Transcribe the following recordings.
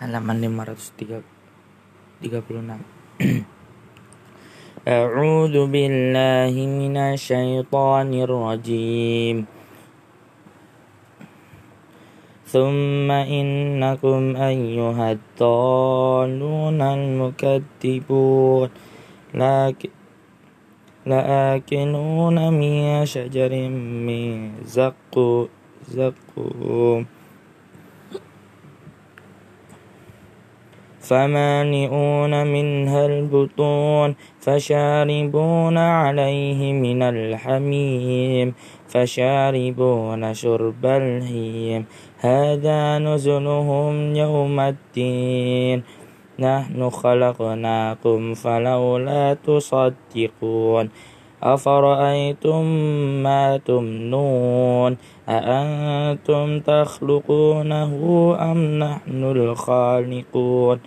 halaman 536 أعوذ بالله من الشيطان الرجيم ثم إنكم أيها الضالون المكذبون لكن لآكلون من شجر من زقوم فمانئون منها البطون فشاربون عليه من الحميم فشاربون شرب الهيم. هذا نزلهم يوم الدين. نحن خلقناكم فلولا تصدقون. أفرأيتم ما تمنون؟ أأنتم تخلقونه أم نحن الخالقون؟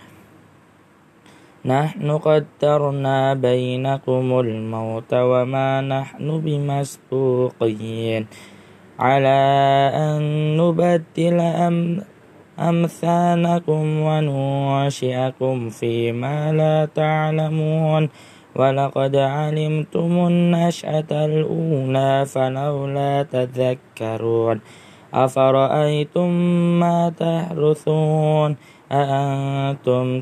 نحن قدرنا بينكم الموت وما نحن بمسبوقين. على أن نبدل أم أمثالكم وننشئكم فيما لا تعلمون. ولقد علمتم النشأة الأولى فلولا تذكرون. أفرأيتم ما تحرثون؟ أأنتم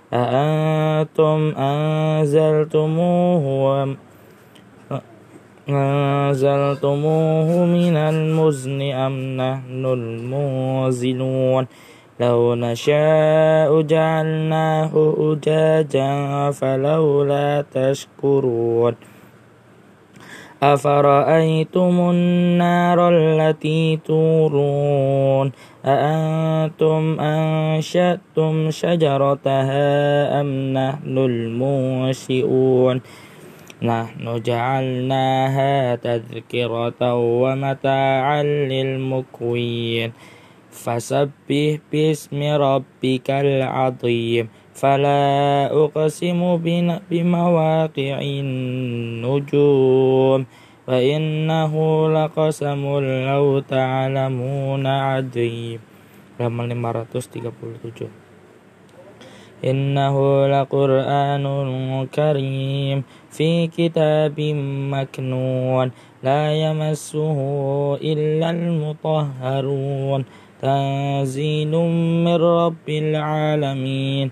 أأنتم أنزلتموه أنزلتموه من المزن أم نحن المنزلون لو نشاء جعلناه أجاجا فلولا تشكرون أفرأيتم النار التي تورون أأنتم أنشأتم شجرتها أم نحن المنشئون نحن جعلناها تذكرة ومتاعا للمكوين فسبح باسم ربك العظيم فلا أقسم بمواقع النجوم وإنه لقسم لو تعلمون عظيم halaman 537 إنه لقرآن كريم في كتاب مكنون لا يمسه إلا المطهرون. تنزيل من رب العالمين.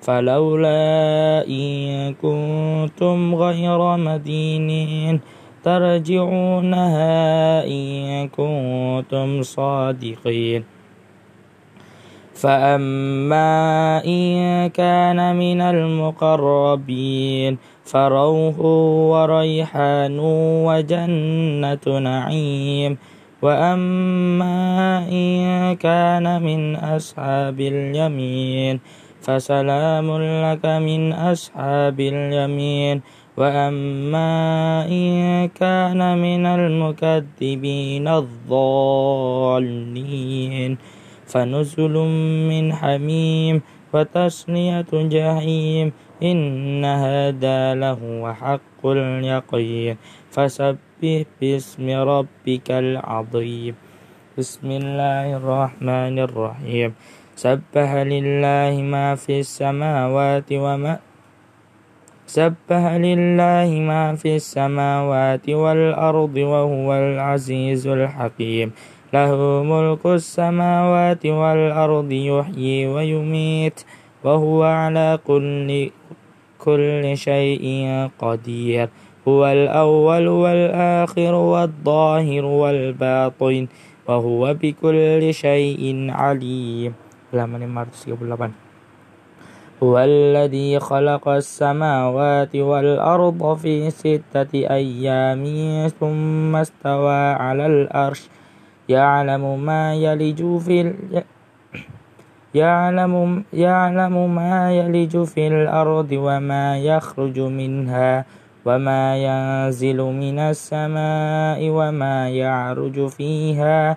فلولا إن كنتم غير مدينين ترجعونها إن كنتم صادقين. فأما إن كان من المقربين فروح وريحان وجنة نعيم. وأما إن كان من أصحاب اليمين فسلام لك من أصحاب اليمين. وأما إن كان من المكذبين الضالين. فنزل من حميم وتصلية جحيم. إن هذا لهو حق اليقين. فسبح باسم ربك العظيم. بسم الله الرحمن الرحيم. سبح لله ما في السماوات وما سبح لله ما في السماوات والأرض وهو العزيز الحكيم. له ملك السماوات والأرض يحيي ويميت وهو على كل كل شيء قدير. هو الأول والآخر والظاهر والباطن وهو بكل شيء عليم. 538 هو الذي خلق السماوات والأرض في ستة أيام ثم استوى على الأرش. يعلم ما يلج في يعلم, يعلم ما يلج في الأرض وما يخرج منها وما ينزل من السماء وما يعرج فيها.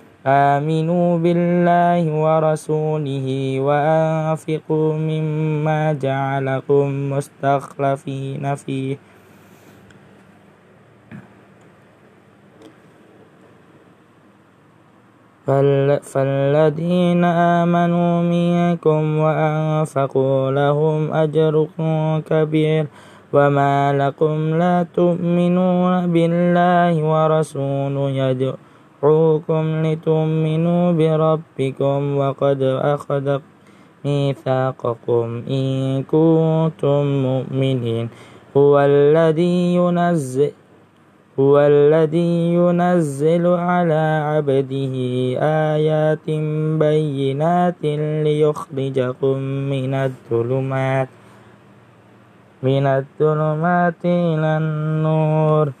آمنوا بالله ورسوله وأنفقوا مما جعلكم مستخلفين فيه فالذين آمنوا منكم وأنفقوا لهم أجر كبير وما لكم لا تؤمنون بالله ورسوله يدعوكم لتؤمنوا بربكم وقد أخذ ميثاقكم إن كنتم مؤمنين. هو الذي ينزل هو الذي ينزل على عبده آيات بينات ليخرجكم من الظلمات من الظلمات إلى النور.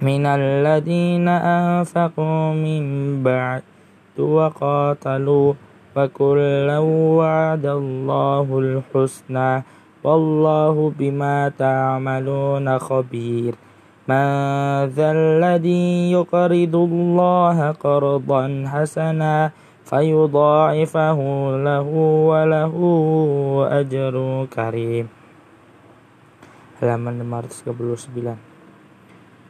من الذين أنفقوا من بعد وقاتلوا وكلا وعد الله الحسنى والله بما تعملون خبير. من ذا الذي يقرض الله قرضا حسنا فيضاعفه له وله أجر كريم. Halaman 539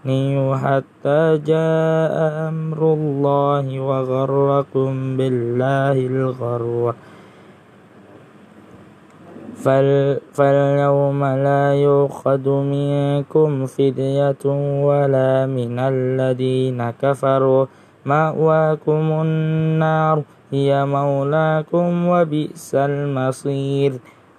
حتى جاء أمر الله وغركم بالله الغرور فاليوم لا يؤخذ منكم فدية ولا من الذين كفروا مأواكم النار هي مولاكم وبئس المصير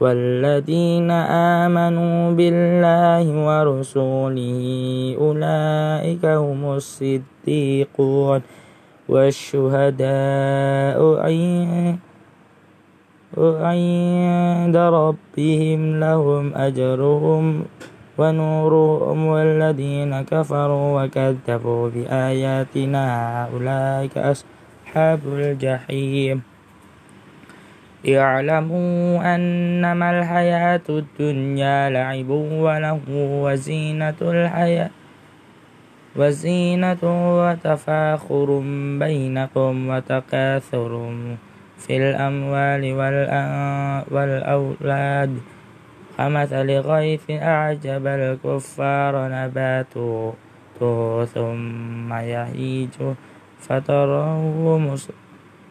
والذين آمنوا بالله ورسوله أولئك هم الصديقون والشهداء عند ربهم لهم أجرهم ونورهم والذين كفروا وكذبوا بآياتنا أولئك أصحاب الجحيم اعلموا أنما الحياة الدنيا لعب وله وزينة الحياة وزينة وتفاخر بينكم وتكاثر في الأموال والأولاد. كمثل غيث أعجب الكفار نباته ثم يهيج فتراه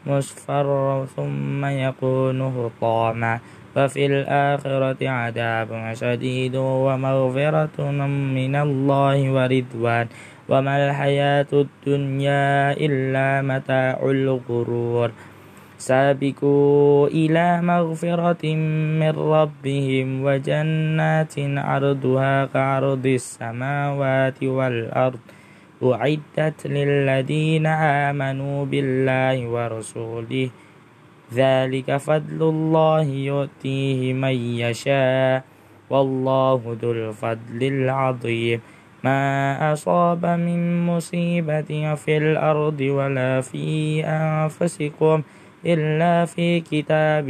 مصفر ثم يكون هطاما وفي الآخرة عذاب شديد ومغفرة من الله ورضوان. وما الحياة الدنيا إلا متاع الغرور. سابقوا إلى مغفرة من ربهم وجنات عرضها كعرض السماوات والأرض. أعدت للذين آمنوا بالله ورسوله. ذلك فضل الله يؤتيه من يشاء. والله ذو الفضل العظيم. ما أصاب من مصيبة في الأرض ولا في أنفسكم إلا في كتاب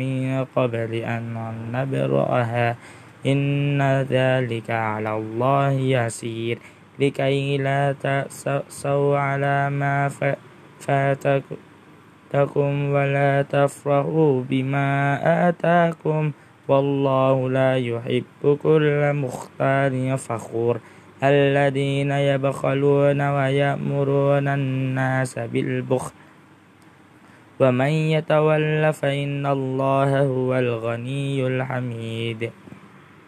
من قبل أن نبرأها. إن ذلك على الله يسير. لكي لا تأسوا على ما فاتكم ولا تفرحوا بما آتاكم والله لا يحب كل مختار فخور الذين يبخلون ويأمرون الناس بالبخل ومن يتول فإن الله هو الغني الحميد